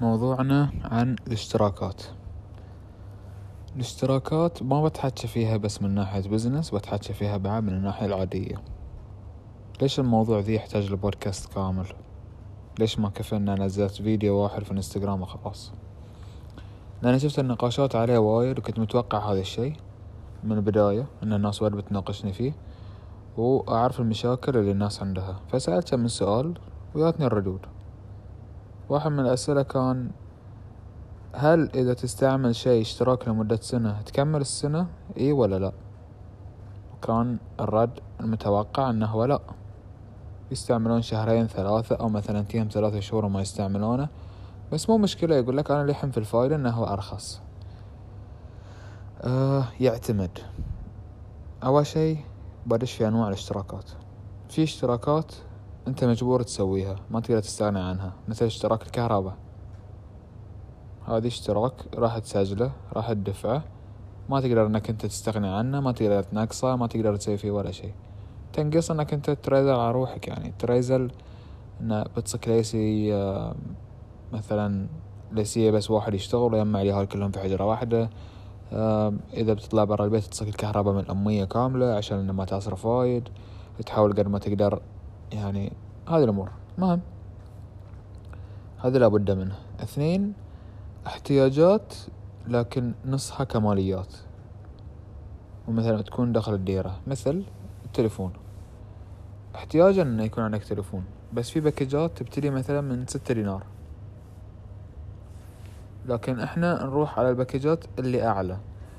موضوعنا عن الاشتراكات. الاشتراكات ما بتحكي فيها بس من ناحية بزنس بتحكي فيها بعد من الناحية العادية. ليش الموضوع ذي يحتاج لبودكاست كامل؟ ليش ما كفى ان نزلت فيديو واحد في الانستغرام وخلاص؟ لأن شفت النقاشات عليه وايد وكنت متوقع هذا الشيء من البداية إن الناس وايد بتناقشني فيه. وأعرف المشاكل اللي الناس عندها. فسألت من سؤال وياتني الردود. واحد من الأسئلة كان هل إذا تستعمل شيء اشتراك لمدة سنة تكمل السنة؟ إي ولا لا؟ وكان الرد المتوقع أنه هو لا. يستعملون شهرين ثلاثة أو مثلا تيهم ثلاثة شهور وما يستعملونه. بس مو مشكلة يقول لك أنا لحم في الفايدة أنه هو أرخص. آه يعتمد. أول شي بدش في أنواع الاشتراكات. في اشتراكات أنت مجبور تسويها ما تقدر تستغنى عنها. مثل اشتراك الكهرباء. هذا اشتراك راح تسجله راح تدفعه. ما تقدر إنك أنت تستغني عنه ما تقدر تنقصه ما تقدر تسوي فيه ولا شيء. تنقص إنك أنت تريزل على روحك يعني. تريزل انه بتصك ليسي آه، مثلا ليسية بس واحد يشتغل ويجمع اليهال كلهم في حجرة واحدة. آه، إذا بتطلع برا البيت تصك الكهرباء من الأمية كاملة عشان ما تصرف وايد تحاول قد ما تقدر يعني هذه الأمور. مهم هذا لابد منه. اثنين احتياجات لكن نصها كماليات. ومثلا تكون داخل الديرة. مثل التليفون. احتياجا انه يكون عندك تليفون. بس في باكجات تبتدي مثلا من ستة دينار. لكن إحنا نروح على الباكجات اللي أعلى.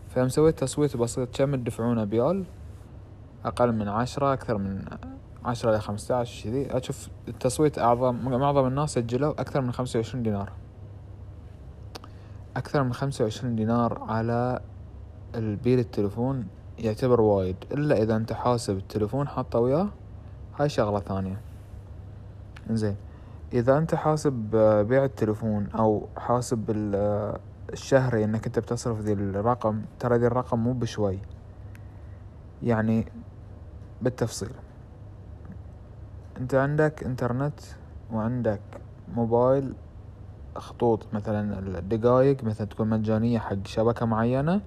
فمسوي تصويت بسيط كم تدفعونه بيال؟ أقل من عشرة أكثر من عشرة إلى خمسة عشر كذي. أشوف التصويت أعظم معظم الناس سجلوا أكثر من خمسة وعشرين دينار. أكثر من خمسة وعشرين دينار على البيل التلفون يعتبر وايد إلا إذا أنت حاسب التلفون حاطه وياه هاي شغلة ثانية. زين إذا أنت حاسب بيع التلفون أو حاسب الشهري إنك أنت بتصرف ذي الرقم ترى ذي الرقم مو بشوي. يعني بالتفصيل. انت عندك انترنت وعندك موبايل خطوط مثلا الدقايق مثلا تكون مجانية حق شبكة معينة.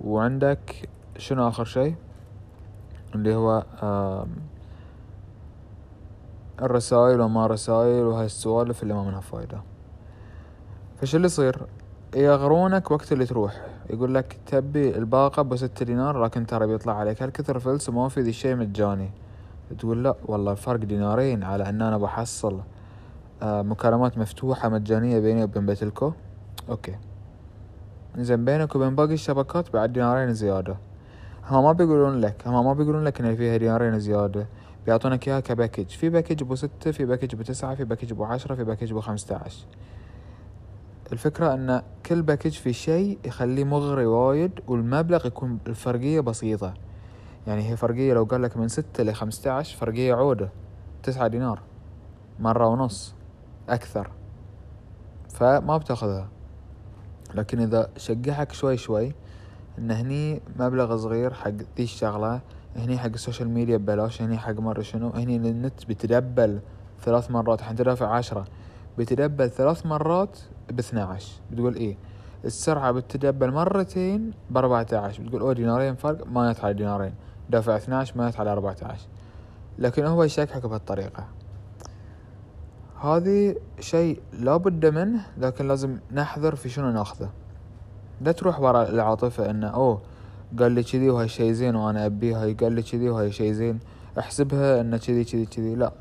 وعندك شنو آخر شي اللي هو الرسائل وما رسائل وهاي السوالف اللي ما منها فايدة. فش اللي يصير؟ يغرونك وقت اللي تروح. يقول لك تبي الباقة بستة دينار لكن ترى بيطلع عليك هالكثر فلس وما في ذي الشي مجاني. تقول لا والله الفرق دينارين على إن أنا بحصل آه، مكالمات مفتوحة مجانية بيني وبين بتلكو. أوكي. زين بينك وبين باقي الشبكات بعد دينارين زيادة. هم ما بيقولون لك هم ما بيقولون لك إن فيها دينارين زيادة. بيعطونك إياها ك package. في package ستة في package تسعة في package عشرة في package خمسة عشر الفكرة إن كل package في شيء يخليه مغري وايد والمبلغ يكون الفرقية بسيطة. يعني هي فرقية لو قال لك من ستة لخمسة عشر فرقية عودة تسعة دينار مرة ونص أكثر. فما بتاخذها. لكن إذا شقحك شوي شوي إن هني مبلغ صغير حق ذي الشغلة هني حق ال social media ببلاش هني حق مرة شنو هني النت بتدبل ثلاث مرات حتى دافع عشرة بتدبل ثلاث مرات باثنى عشر بتقول إيه؟ السرعة بتدبل مرتين بأربعة عشر بتقول أوه دينارين فرق ما يطلع دينارين. دافع 12 مات على 14 لكن هو يشكحك بهالطريقة. هذه شيء لابد منه لكن لازم نحذر في شنو ناخذه. لا تروح ورا العاطفة إنه أوه قال لي كذي وهاي شيء زين وأنا ابيها قال لي كذي وهاي شيء زين. احسبها إنه كذي كذي كذي. لا.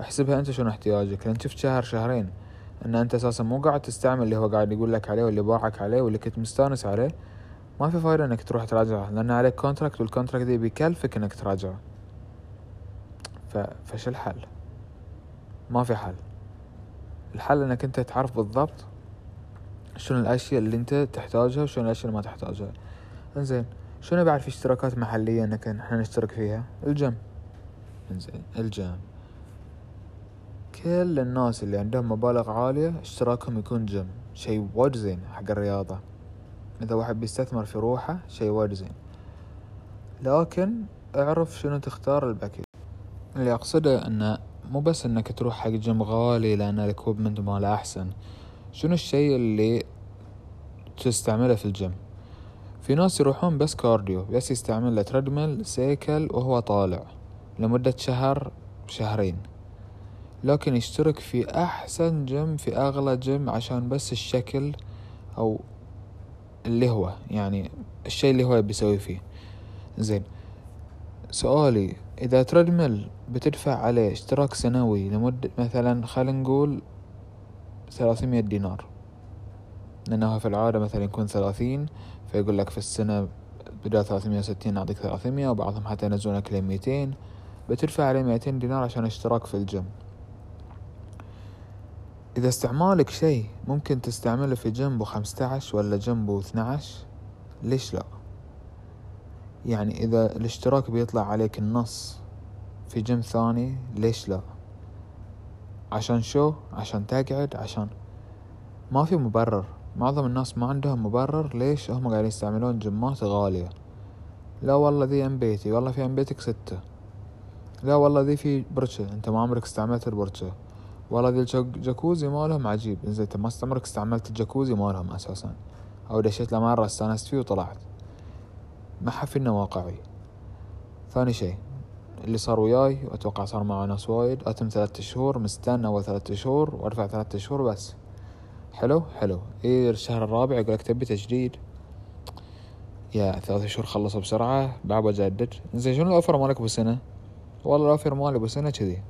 احسبها أنت شنو احتياجك. لأن شفت شهر شهرين إن أنت أساسا مو قاعد تستعمل اللي هو قاعد يقول لك عليه واللي باعك عليه واللي كنت مستانس عليه. ما في فايدة إنك تروح تراجعه لأن عليك contract وال contract ذي بيكلفك إنك تراجعه. ف... فش الحل؟ ما في حل. الحل إنك أنت تعرف بالضبط شنو الأشياء اللي أنت تحتاجها وشنو الأشياء اللي ما تحتاجها. إنزين شنو بعد في اشتراكات محلية إنك إحنا نشترك فيها؟ الجيم. إنزين الجيم. كل الناس اللي عندهم مبالغ عالية اشتراكهم يكون جيم. شي وايد زين حق الرياضة. إذا واحد بيستثمر في روحه شي وايد زين. لكن اعرف شنو تختار ال package اللي أقصده أنه مو بس أنك تروح حق جيم غالي لأن ال equipment ماله أحسن. شنو الشيء اللي تستعمله في الجيم؟ في ناس يروحون بس cardio بس يستعمل treadmill cycle وهو طالع لمدة شهر شهرين. لكن يشترك في أحسن جيم في أغلى جيم عشان بس الشكل أو اللي هو يعني الشيء اللي هو بيسوي فيه. زين. سؤالي إذا treadmill بتدفع عليه اشتراك سنوي لمدة مثلا خلينا نقول ثلاثمية دينار. لأنه في العادة مثلا يكون ثلاثين فيقول لك في السنة بدل ثلاثمية وستين نعطيك ثلاثمية وبعضهم حتى ينزلونك لين ميتين بتدفع عليه ميتين دينار عشان اشتراك في الجيم. إذا استعمالك شيء ممكن تستعمله في جنبه خمسة ولا جنبه اثنى ليش لا؟ يعني إذا الاشتراك بيطلع عليك النص في جيم ثاني ليش لا؟ عشان شو؟ عشان تقعد؟ عشان ما في مبرر. معظم الناس ما عندهم مبرر ليش؟ هم قاعدين يستعملون جيمات غالية. لا والله ذي ام بيتي والله في ام بيتك ستة. لا والله ذي في برشة أنت ما عمرك استعملت البرشة. والله ذي الجاكوزي مالهم عجيب. زين أنت ما عمرك استعملت الجاكوزي مالهم أساسا. أو دشيت له مرة استأنست فيه وطلعت. ما حف إنه واقعي. ثاني شي اللي صار وياي واتوقع صار مع ناس وايد. أتم ثلاثة شهور مستنى أول ثلاثة شهور وادفع ثلاثة شهور بس. حلو؟ حلو. إيه الشهر الرابع يقولك تبي تجديد. يا ثلاثة شهور خلصوا بسرعة. بعد بجدد زين شنو ال offer مالك بسنة؟ والله ال offer مالي بسنة كذي.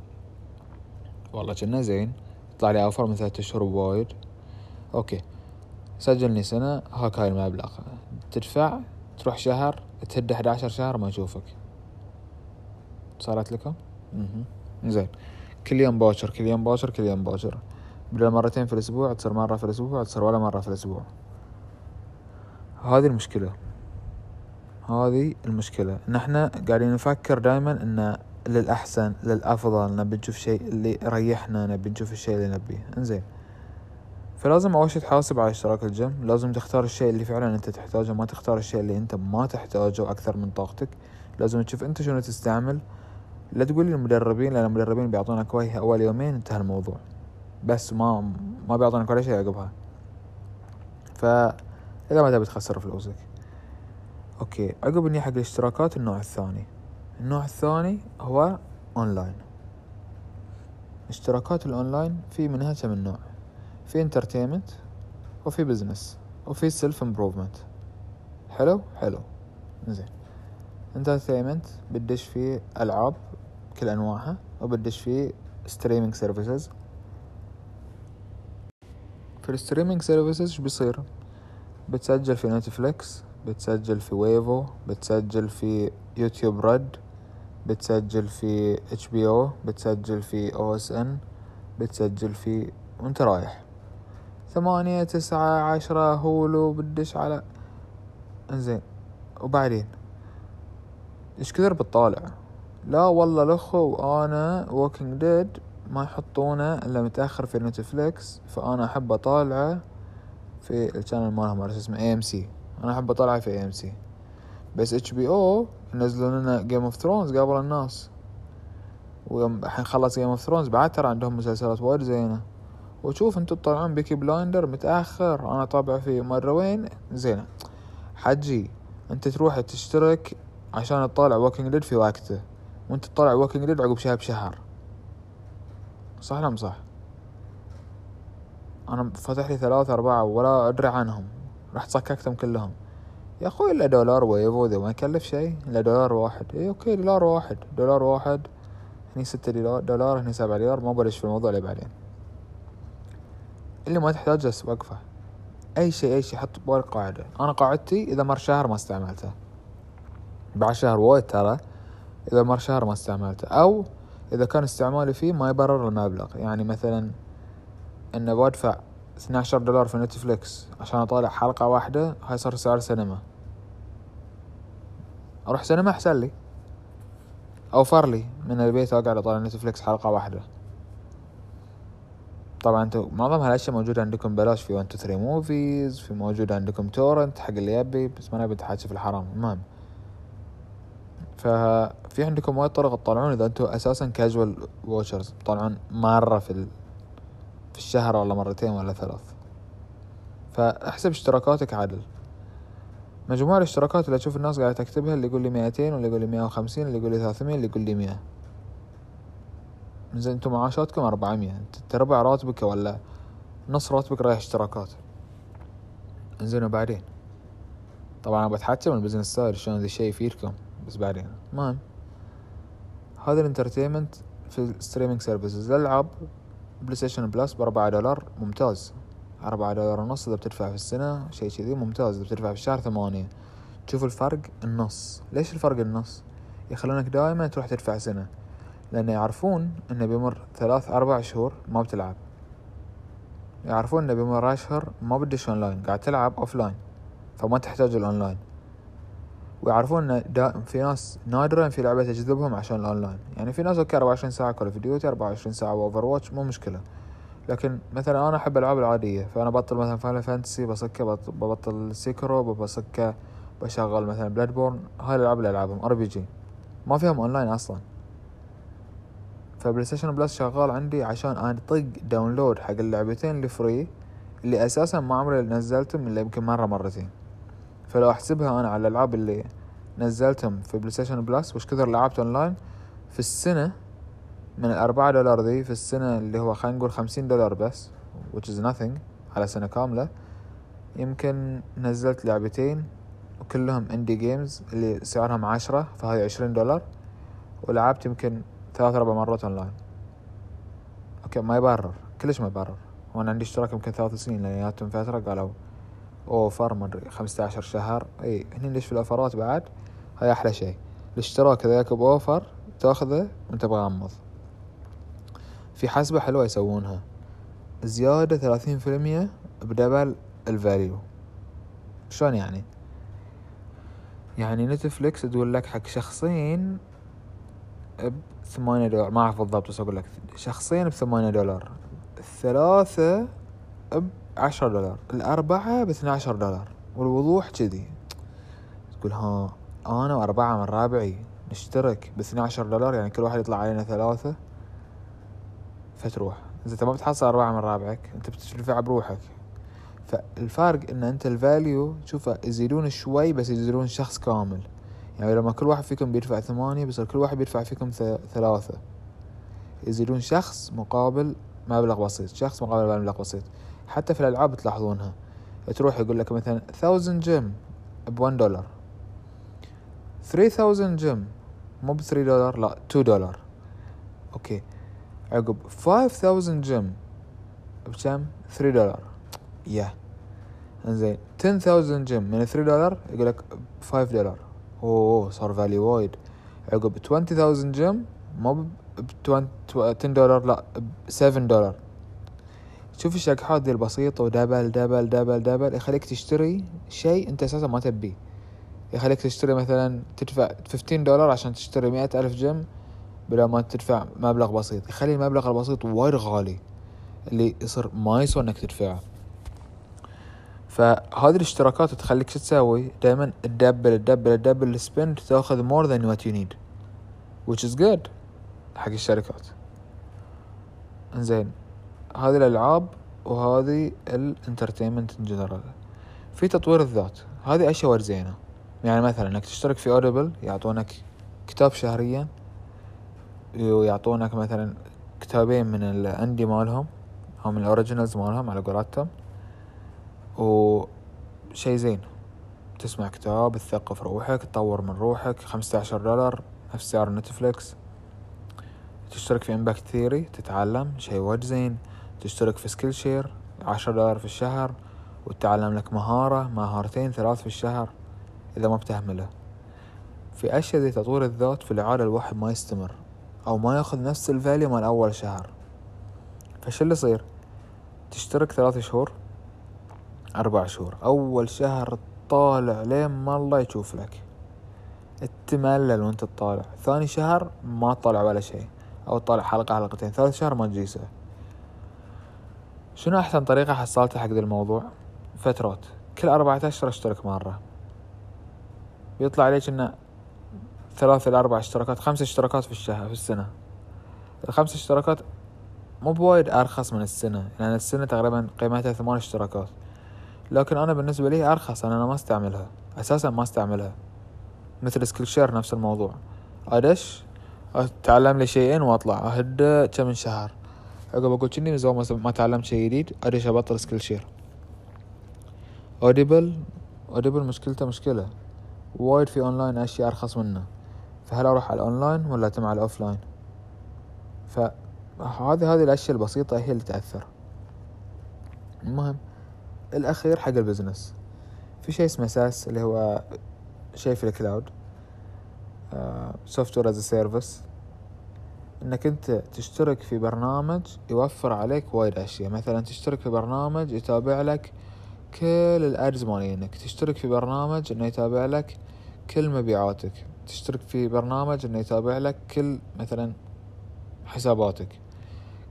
والله كنا زين. طلع لي offer من ثلاثة شهور بوايد okay. سجلني سنة هاك هاي المبلغ. تدفع تروح شهر تهد 11 شهر ما اشوفك صارت لكم؟ أها زين. كل يوم باكر كل يوم باكر كل يوم باكر. بدل مرتين في الأسبوع تصير مرة في الأسبوع تصير ولا مرة في الأسبوع. هذه المشكلة. هذه المشكلة. ان إحنا قاعدين نفكر دائما إن للأحسن للأفضل نبي نشوف شيء اللي يريحنا نبي نشوف الشيء اللي نبيه. إنزين. فلازم أول شي تحاسب على اشتراك الجيم لازم تختار الشيء اللي فعلا أنت تحتاجه ما تختار الشيء اللي أنت ما تحتاجه أكثر من طاقتك. لازم تشوف أنت شنو تستعمل. لا تقول لي المدربين لأن المدربين بيعطونك وجه أول يومين انتهى الموضوع. بس ما ما بيعطونك ولا شيء عقبها. فاذا ما تبي تخسر فلوسك. okay. عقب اني حق الاشتراكات النوع الثاني. النوع الثاني هو اونلاين اشتراكات الاونلاين في منها كم نوع؟ في entertainment وفي business وفي self improvement حلو؟ حلو. زين. entertainment بدش فيه ألعاب كل أنواعها وبدش فيه streaming services في ال streaming services شو بيصير؟ بتسجل في Netflix بتسجل في Wavo بتسجل في YouTube Red بتسجل في HBO بتسجل في OSN بتسجل في وانت رايح. ثمانية تسعة عشرة Hulu بدش على انزين. وبعدين؟ إيش كثر بتطالع؟ لا والله الاخو وأنا Walking Dead ما يحطونه إلا متأخر في Netflix فأنا أحب أطالعه في ال channel مالهم اسمه AMC أنا أحب أطالعه في AMC بس HBO ينزلون لنا Game of Thrones قبل الناس. ويوم الحين خلص Game of Thrones بعد ترى عندهم مسلسلات وايد زينة. وشوف انتو تطلعون Peaky Blinder متأخر أنا طابع فيه مرة وين؟ زينة. حجي انت تروح تشترك عشان تطالع Walking Dead في وقته. وانت تطالع Walking Dead عقب شهر بشهر. صح ولا صح؟ أنا فتح لي ثلاثة أربعة ولا أدري عنهم. رحت صككتهم كلهم. يا أخوي إلا دولار Wavo ذا ما يكلف شيء إلا دولار واحد. اي okay دولار واحد. دولار واحد هني ستة دولار دولار هني سبعة دولار. ما بلش في الموضوع اللي بعدين. اللي ما تحتاجه وقفة. أي شيء أي شيء حط ببالك قاعدة. أنا قاعدتي إذا مر شهر ما استعملته. بعد شهر وايد ترى إذا مر شهر ما استعملته. أو إذا كان استعمالي فيه ما يبرر المبلغ. يعني مثلا إنه بدفع 12 دولار في Netflix عشان أطالع حلقة واحدة هاي صار سعر سينما. أروح سينما أحسن لي. اوفر لي من البيت اقعد أطالع Netflix حلقة واحدة. طبعا أنتو معظم هالأشياء موجودة عندكم بلاش في 1 2 3 Movies في موجود عندكم torrent حق اللي يبي بس ما نبي نتحاكي في الحرام. المهم. ففي عندكم وايد طرق تطلعون إذا أنتم أساسا casual watchers تطلعون مرة في ال... في الشهر ولا مرتين ولا ثلاث. فأحسب اشتراكاتك عدل. مجموع الاشتراكات اللي أشوف الناس قاعدة تكتبها اللي يقول لي مئتين واللي يقول لي مئة وخمسين اللي يقول لي ثلاثمية اللي يقول لي مئة زين أنتم معاشاتكم أربعمية. انت ربع راتبك ولا نص راتبك رايح اشتراكات؟ انزين وبعدين؟ طبعا أنا بتحكم ال business side شلون ذا الشيء يفيدكم. بس بعدين؟ المهم هذا ال entertainment في ال streaming services الالعاب PlayStation Plus بأربعة دولار. ممتاز. أربعة دولار ونص إذا بتدفع في السنة شيء كذي ممتاز. إذا بتدفع في الشهر ثمانية. تشوف الفرق النص. ليش الفرق النص؟ يخلونك دائما تروح تدفع سنة. لأن يعرفون إنه بيمر ثلاث أربع شهور ما بتلعب. يعرفون إنه بيمر أشهر ما بدش أونلاين قاعد تلعب offline فما تحتاج الأونلاين ويعرفون ان دائم في ناس نادرا في لعبة تجذبهم عشان الاونلاين يعني في ناس okay 24 ساعة Call of Duty 24 ساعة Overwatch مو مشكلة. لكن مثلا أنا أحب الألعاب العادية فأنا بطل مثلا Final Fantasy بصكه ببطل Sekiro بصكه بشغل مثلا Bloodborne هاي الألعاب اللي ألعبهم RPG ما فيهم اونلاين أصلا. ف PlayStation Plus شغال عندي عشان أنا طق download حق اللعبتين اللي free اللي أساسا ما عمري نزلتهم إلا يمكن مرة مرتين. فلو أحسبها أنا على الألعاب اللي نزلتهم في PlayStation Plus وش كثر لعبت اونلاين في السنة من الأربعة دولار ذي في السنة اللي هو خلينا نقول خمسين دولار بس which is nothing على سنة كاملة. يمكن نزلت لعبتين وكلهم indie games اللي سعرهم عشرة فهذه عشرين دولار. ولعبت يمكن ثلاث أربع مرات online okay ما يبرر كلش ما يبرر. وأنا عندي اشتراك يمكن ثلاث سنين لأن جاتهم فترة قالوا offer ما أدري خمسة عشر شهر. إي هني ليش في ال offer ات بعد؟ هاي أحلى شي الاشتراك إذا ياك ب offer تأخذه وأنت مغمض في حسبة حلوة يسوونها. زيادة ثلاثين في المية ب double ال value. شلون يعني؟ يعني نتفليكس تقول لك حق شخصين بثمانية دولار. ما أعرف بالضبط بس أقول لك شخصين بثمانية دولار. الثلاثة بعشرة دولار. الأربعة باثنى عشر دولار. والوضوح كذي. تقول ها أنا وأربعة من ربعي نشترك باثنى عشر دولار؟ يعني كل واحد يطلع علينا ثلاثة. فتروح إذا أنت ما بتحصل أربعة من ربعك أنت بتدفع بروحك. فالفرق إن أنت ال value تشوفه يزيدون شوي بس يزيدون شخص كامل. يعني لما كل واحد فيكم بيدفع ثمانية بيصير كل واحد بيدفع فيكم ثلاثة. يزيدون شخص مقابل مبلغ بسيط. شخص مقابل مبلغ بسيط. حتى في الألعاب تلاحظونها. تروح يقول لك مثلا 1000 جيم ب 1 دولار 3000 gem مو ب 3 دولار لا 2 دولار أوكي. عقب 5000 gem بكم؟ 3 دولار. يا إنزين. 10000 gem من 3 دولار يقول لك 5 دولار. أوه صار value وايد. عقب 20000 gem مو ب 10 دولار لا ب 7 دولار. شوف الشقحات ذي البسيطة و double double double double يخليك تشتري شيء أنت أساسا ما تبيه. يخليك تشتري مثلا تدفع 15 دولار عشان تشتري مئة ألف gem بلا ما تدفع مبلغ بسيط. يخلي المبلغ البسيط وايد غالي اللي يصير ما يسوى إنك تدفعه. فهذه الاشتراكات تخليك شو تسوي؟ دائما تدبل تدبل تدبل ال spend تأخذ more than what you need which is good حق الشركات. إنزين هذه الألعاب وهذه ال entertainment in general في تطوير الذات هذه أشياء زينة. يعني مثلا إنك تشترك في Audible يعطونك كتاب شهريا. ويعطونك مثلا كتابين من ال indie مالهم أو من ال originals مالهم على قولتهم. وشي زين تسمع كتاب تثقف روحك تطور من روحك خمسة عشر دولار نفس سعر Netflix. تشترك في Impact Theory تتعلم شي وايد زين. تشترك في Skillshare عشرة دولار في الشهر. وتتعلم لك مهارة مهارتين ثلاث في الشهر إذا ما بتهمله. في أشياء ذي تطوير الذات في العادة الواحد ما يستمر. أو ما ياخذ نفس ال value مال أول شهر. فش اللي يصير؟ تشترك ثلاث شهور أربع شهور. أول شهر طالع لين ما الله يشوف لك. تملل وانت تطالع. ثاني شهر ما تطالع ولا شيء. أو تطالع حلقة حلقتين. ثالث شهر ما تجيسه شنو أحسن طريقة حصلتها حق ذا الموضوع؟ فترات. كل أربعة أشهر أشترك مرة. يطلع عليك إنه ثلاث إلى أربع اشتراكات خمس اشتراكات في الشهر في السنة. الخمس اشتراكات مو بوايد أرخص من السنة لأن السنة تقريبا قيمتها ثمان اشتراكات. لكن أنا بالنسبة لي أرخص أنا ما أستعملها أساسا ما أستعملها. مثل Skillshare نفس الموضوع. أدش أتعلم لي شيئين وأطلع اهد كم من شهر. عقب أقول كني من زمان ما تعلمت شيء جديد أدش أبطل Skillshare. Audible Audible مشكلته مشكلة. وايد في أونلاين أشياء أرخص منه. فهل أروح على الأونلاين ولا أتم على ال offline فهذه هذه الأشياء البسيطة هي اللي تأثر. المهم الأخير حق ال business. في شيء اسمه SaaS اللي هو شيء في ال cloud. software as service إنك أنت تشترك في برنامج يوفر عليك وايد أشياء. مثلا تشترك في برنامج يتابع لك كل ال ads مالينك. تشترك في برنامج إنه يتابع لك كل مبيعاتك. تشترك في برنامج إنه يتابع لك كل مثلا حساباتك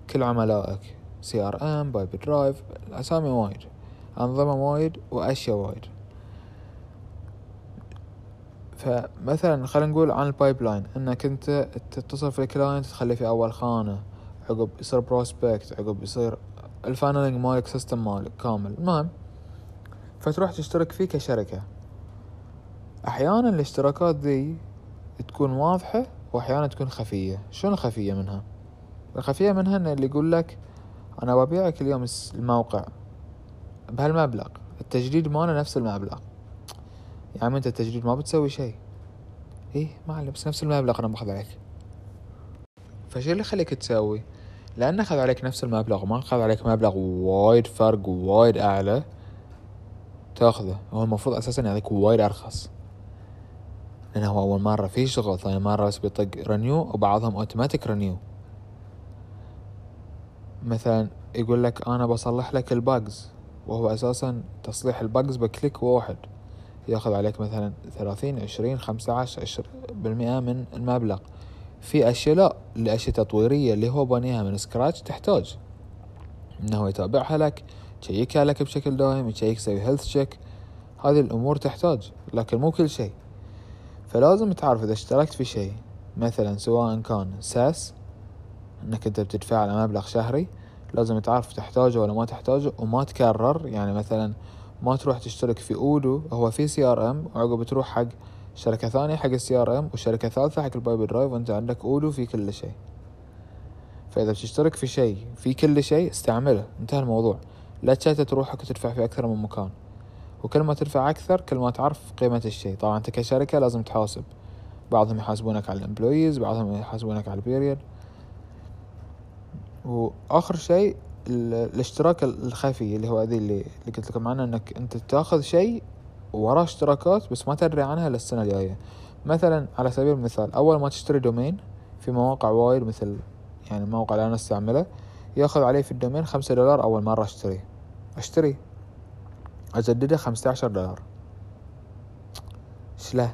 كل عملائك CRM Pipedrive الأسامي وايد أنظمة وايد وأشياء وايد. فمثلا خلينا نقول عن ال pipeline انك انت تتصل في ال client تخليه في أول خانة عقب يصير prospect عقب يصير ال funneling مالك system مالك كامل. المهم فتروح تشترك فيه كشركة. أحيانا الاشتراكات ذي تكون واضحة وأحيانا تكون خفية. شلون الخفية منها؟ الخفية منها إن اللي يقول لك أنا ببيعك اليوم الموقع بهالمبلغ. التجديد ماله نفس المبلغ. يا عمي أنت التجديد ما بتسوي شيء. إيه ما بس نفس المبلغ أنا بأخذ عليك. فشو اللي يخليك تسوي لأن أخذ عليك نفس المبلغ ما أخذ عليك مبلغ وايد فرق وايد أعلى تأخذه. هو المفروض أساسا يعطيك وايد أرخص. لأنه هو أول مرة في شغل ثاني مرة بس بيطق renew وبعضهم automatic renew. مثلا يقول لك أنا بصلح لك ال bugs وهو أساسا تصليح ال bugs ب click واحد. ياخذ عليك مثلا ثلاثين عشرين خمسة عشر بالمئة من المبلغ. في أشياء لا الاشياء تطويرية اللي هو بانيها من scratch تحتاج. إنه يتابعها لك يشيكها لك بشكل دائم يشيك يسوي health check هذه الأمور تحتاج لكن مو كل شيء. فلازم تعرف إذا اشتركت في شيء مثلا سواء كان SaaS إنك أنت بتدفع على مبلغ شهري لازم تعرف تحتاجه ولا ما تحتاجه وما تكرر يعني مثلا ما تروح تشترك في Odoo هو في CRM وعقب تروح حق شركة ثانية حق ال CRM وشركة ثالثة حق ال Pipedrive وأنت عندك Odoo في كل شيء. فإذا بتشترك في شيء في كل شيء استعمله انتهى الموضوع. لا تشتت روحك وتدفع في أكثر من مكان. وكل ما تدفع أكثر كل ما تعرف قيمة الشيء. طبعا أنت كشركة لازم تحاسب. بعضهم يحاسبونك على الامبلويز بعضهم يحاسبونك على البيريد وآخر شيء الاشتراك الخفي اللي هو ذي اللي, اللي قلت لكم عنه إنك أنت تأخذ شيء وراه اشتراكات بس ما تدري عنها للسنة الجاية. مثلا على سبيل المثال أول ما تشتري domain في مواقع وايد مثل يعني الموقع اللي أنا استعمله يأخذ علي في ال domain خمسة دولار أول مرة اشتري اشتري أجدده خمسة عشر دولار. إيش له؟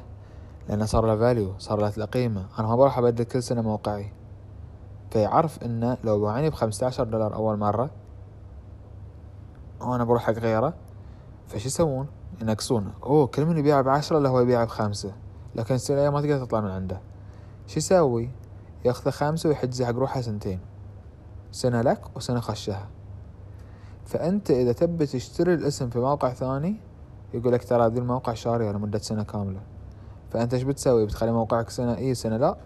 لأنه صار له value صار له قيمة أنا ما بروح أبدل كل سنة موقعي. فيعرف انه لو باعني بخمسة عشر دولار أول مرة وأنا بروح حق غيره. فش يسوون؟ ينقصونه أوه كل من يبيع بعشرة له هو يبيع بخمسة. لكن السنة ما تقدر تطلع من عنده. شو يسوي؟ ياخذ خمسة ويحجز حق روحه سنتين. سنة لك وسنة خشها. فأنت إذا تبي تشتري الاسم في موقع ثاني يقول لك ترى ذي الموقع شاري لمدة سنة كاملة. فأنت إيش بتسوي؟ بتخلي موقعك سنة إيه سنة لا؟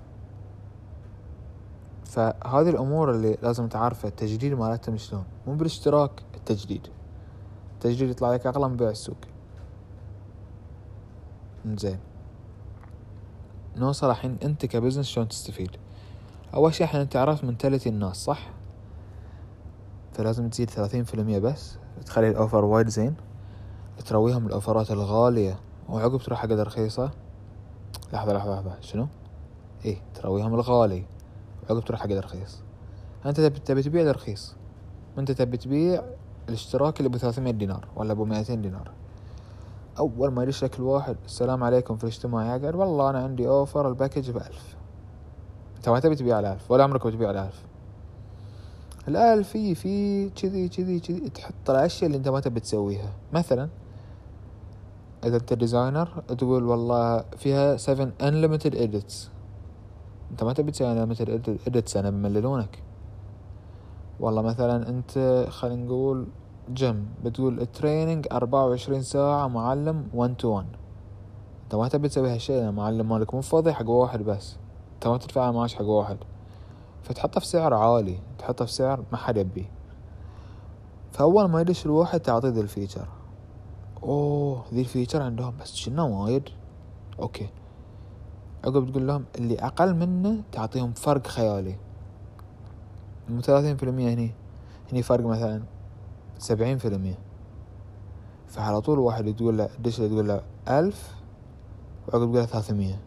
فهذه الأمور اللي لازم تعرفها التجديد مالتهم شلون؟ مو بالاشتراك التجديد. التجديد يطلع لك اغلى من بيع السوق. زين نوصل الحين أنت كبزنس شلون تستفيد؟ أول شي إحنا انت عرفت منتاليتي الناس صح؟ فلازم تزيد ثلاثين في المية بس تخلي الأوفر وايد زين ترويهم الأوفرات الغالية. وعقب تروح حق الرخيصة. لحظة لحظة لحظة. شنو؟ إيه ترويهم الغالي. وعقب تروح حق الرخيص. أنت تبي تبيع الرخيص. أنت تبي تبيع الاشتراك اللي ب 300 دينار ولا ب 200 دينار. أول ما يدش لك الواحد السلام عليكم في الاجتماع يا قال والله أنا عندي أوفر ال package ب 1000 أنت ما تبي تبيع على 1000 ولا عمرك بتبيع على 1000 ال VIP كذي كذي كذي تحط الأشياء اللي أنت ما تبي تسويها. مثلا إذا أنت designer تقول والله فيها 7 unlimited edits. أنت ما تبي تسوي unlimited edits لأن بيمللونك. والله مثلا أنت خلينا نقول جيم بتقول ال training أربعة وعشرين ساعة معلم 1 to 1 أنت ما تبي تسوي هالشيء لأن المعلم مالك مو فاضي حق واحد بس. أنت ما تدفع معاش حق واحد. فتحطه في سعر عالي تحطه في سعر ما حد يبيه. فأول ما يدش الواحد تعطيه ذي ال feature. أوه ذي ال feature عندهم بس شنو وايد؟ أوكي. عقب تقول لهم اللي أقل منه تعطيهم فرق خيالي. مو ثلاثين في المية هني. هني فرق مثلا سبعين في المية. فعلى طول واحد تقول له دش تقول له ألف وعقب تقول له ثلاثمية.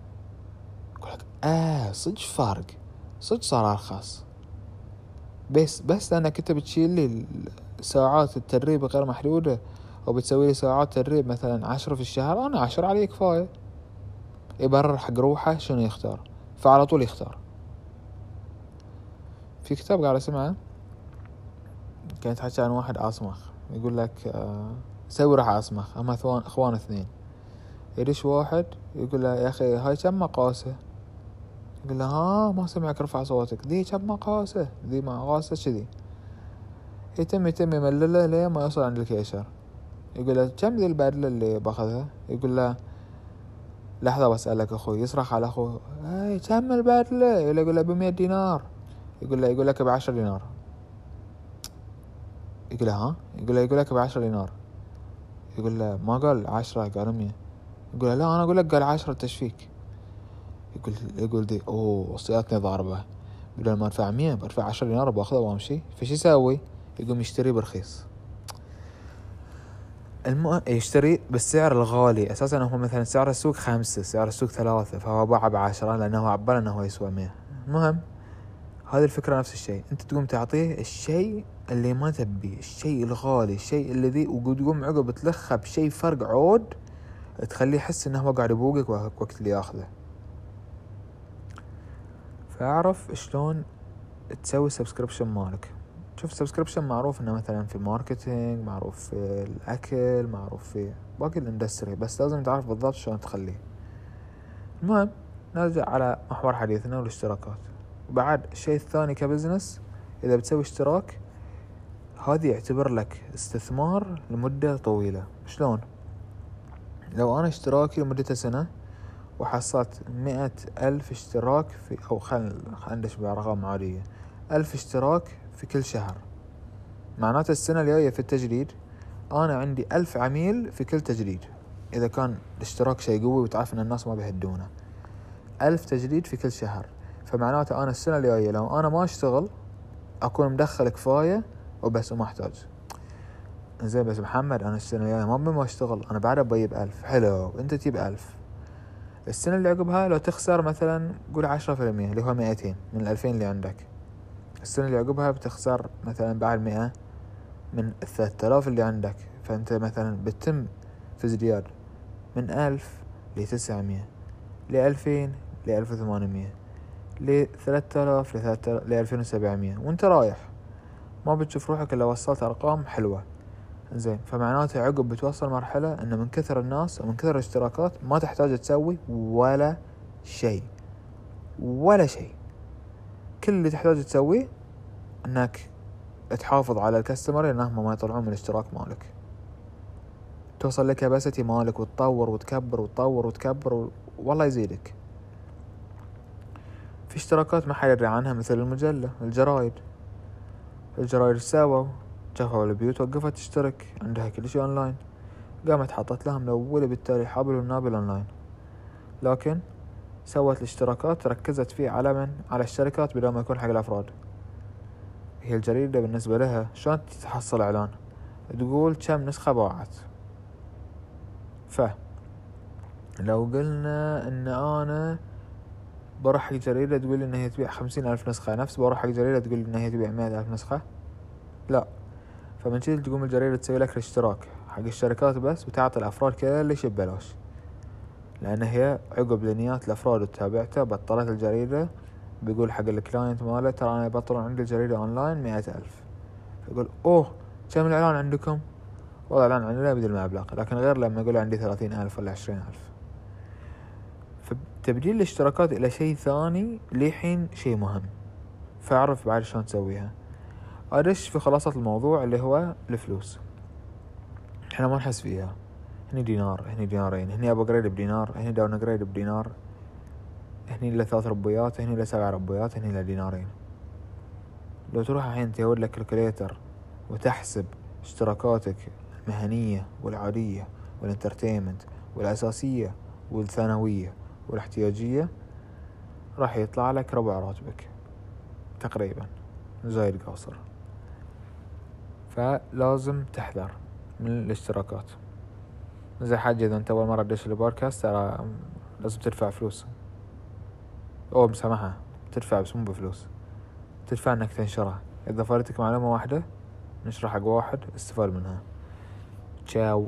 يقول لك آه صدق فرق. صدق صار أرخص بس بس لأنك أنت بتشيل لي ساعات التدريب غير محدودة أو بتسوي لي ساعات تدريب مثلا عشرة في الشهر أنا عشرة علي كفاية. يبرر حق روحه شنو يختار. فعلى طول يختار. في كتاب قاعد أسمعه؟ كان يتحكى عن واحد اصمخ يقول لك آه سوي راح اصمخ أما اخوان اثنين. يدش واحد يقول له يا أخي هاي كم مقاسه؟ له ها ما سمعك رفع صوتك. ذي كم مقاسة؟ ذي مقاسة كذي. يتم يتم يملله لين ما يوصل عند الكيشر؟ يقول له كم ذي البدلة اللي باخذها؟ يقول له لحظة بسألك أخوي يصرخ على أخوه هاي كم البدلة يقول له بمية دينار. يقول له يقول لك بعشرة دينار. يقول له ها؟ يقول له يقول لك بعشرة دينار. يقول له ما قال عشرة قال مية. يقول له لا أنا أقول لك قال عشرة تشفيك. يقول يقول دي أوه صياتني ضاربة بدل ما أدفع مية بدفع عشرة دينار باخذه وأمشي. فش يسوي يقوم يشتري برخيص. الم... يشتري بالسعر الغالي. أساسا هو مثلا سعر السوق خمسة سعر السوق ثلاثة فهو باعه بعشرة لأنه عبال إنه يسوى مية. المهم هذه الفكرة نفس الشيء. أنت تقوم تعطيه الشيء اللي ما تبيه الشيء الغالي الشيء الذي وتقوم عقب تلخه بشيء فرق عود تخليه يحس إنه هو قاعد يبوقك وقت اللي ياخذه. فاعرف شلون تسوي subscription مالك. شوف subscription معروف إنه مثلا في ال marketing معروف في الأكل معروف في باقي ال industry بس لازم تعرف بالضبط شلون تخليه. المهم نرجع على محور حديثنا والاشتراكات. وبعد الشيء الثاني ك business إذا بتسوي اشتراك هذه يعتبر لك استثمار لمدة طويلة. شلون؟ لو أنا اشتراكي لمدة سنة وحصلت مئة ألف اشتراك في أو خل ندش بأرقام عادية ألف اشتراك في كل شهر. معناته السنة الجاية في التجديد أنا عندي ألف عميل في كل تجديد إذا كان الاشتراك شي قوي وتعرف إن الناس ما بيهدونه. ألف تجديد في كل شهر. فمعناته أنا السنة الجاية لو أنا ما أشتغل أكون مدخل كفاية وبس وما أحتاج. زين بس محمد أنا السنة الجاية ما ما أشتغل. أنا بعد بجيب ألف. حلو. أنت تجيب ألف. السنة اللي عقبها لو تخسر مثلا قول عشرة في المية اللي هو مئتين من الألفين اللي عندك. السنة اللي عقبها بتخسر مثلا بعد مئة من الثلاثة آلاف اللي عندك. فأنت مثلا بتتم في ازدياد من ألف لتسعمية لألفين لألف وثمانمية لثلاثة آلاف لثلاثة لألفين وسبعمية. وأنت رايح. ما بتشوف روحك إلا وصلت أرقام حلوة. زين. فمعناته عقب بتوصل مرحلة إنه من كثر الناس ومن كثر الاشتراكات ما تحتاج تسوي ولا شيء. ولا شيء. كل اللي تحتاج تسويه إنك تحافظ على الكاستمر انهم ما يطلعون من الاشتراك مالك. توصل لكباسيتي مالك وتطور وتكبر وتطور وتكبر و... والله يزيدك. في اشتراكات ما حد يدري عنها مثل المجلة الجرايد. الجرايد ساووا جفوا البيوت وقفت تشترك عندها كل شيء اونلاين قامت حطت لها ملولة بالتالي حابل والنابل اونلاين لكن سوت الاشتراكات ركزت فيه على من؟ على الشركات بدل ما يكون حق الأفراد. هي الجريدة بالنسبة لها شلون تحصل إعلان؟ تقول كم نسخة باعت. ف لو قلنا إن أنا بروح حق جريدة تقول إن هي تبيع خمسين ألف نسخة نفس بروح حق جريدة تقول إن هي تبيع مئة ألف نسخة؟ لا. فمن كذي تقوم الجريدة تسوي لك الاشتراك حق الشركات بس وتعطي الأفراد كل شي ببلاش. لأن هي عقب لنيات الأفراد اللي تابعته بطلت الجريدة بيقول حق ال client ماله ترى أنا بطلون عندي الجريدة أونلاين مئة ألف. فيقول أوه كم الإعلان عندكم؟ والله الإعلان عندنا بدل المبلغ لكن غير لما يقول عندي ثلاثين ألف ولا عشرين ألف. فتبديل الاشتراكات إلى شيء ثاني لحين شيء مهم. فأعرف بعد شلون تسويها. أدش في خلاصة الموضوع اللي هو الفلوس. إحنا ما نحس فيها. هني دينار هني دينارين. هني upgrade بدينار هني downgrade بدينار. هني له ثلاث ربويات هني له سبع ربويات هني له دينارين. لو تروح الحين تسوي لك calculator وتحسب اشتراكاتك المهنية والعادية وال entertainment والأساسية والثانوية والاحتياجية راح يطلع لك ربع راتبك تقريبا. زايد قاصر. فلازم تحذر من الاشتراكات. زي حاجة إذا أنت أول مرة تدش البودكاست ترى لازم تدفع فلوس. أو مسامحة تدفع بس مو بفلوس. تدفع إنك تنشرها. إذا فاتتك معلومة واحدة نشرها حق واحد استفاد منها. تشاو.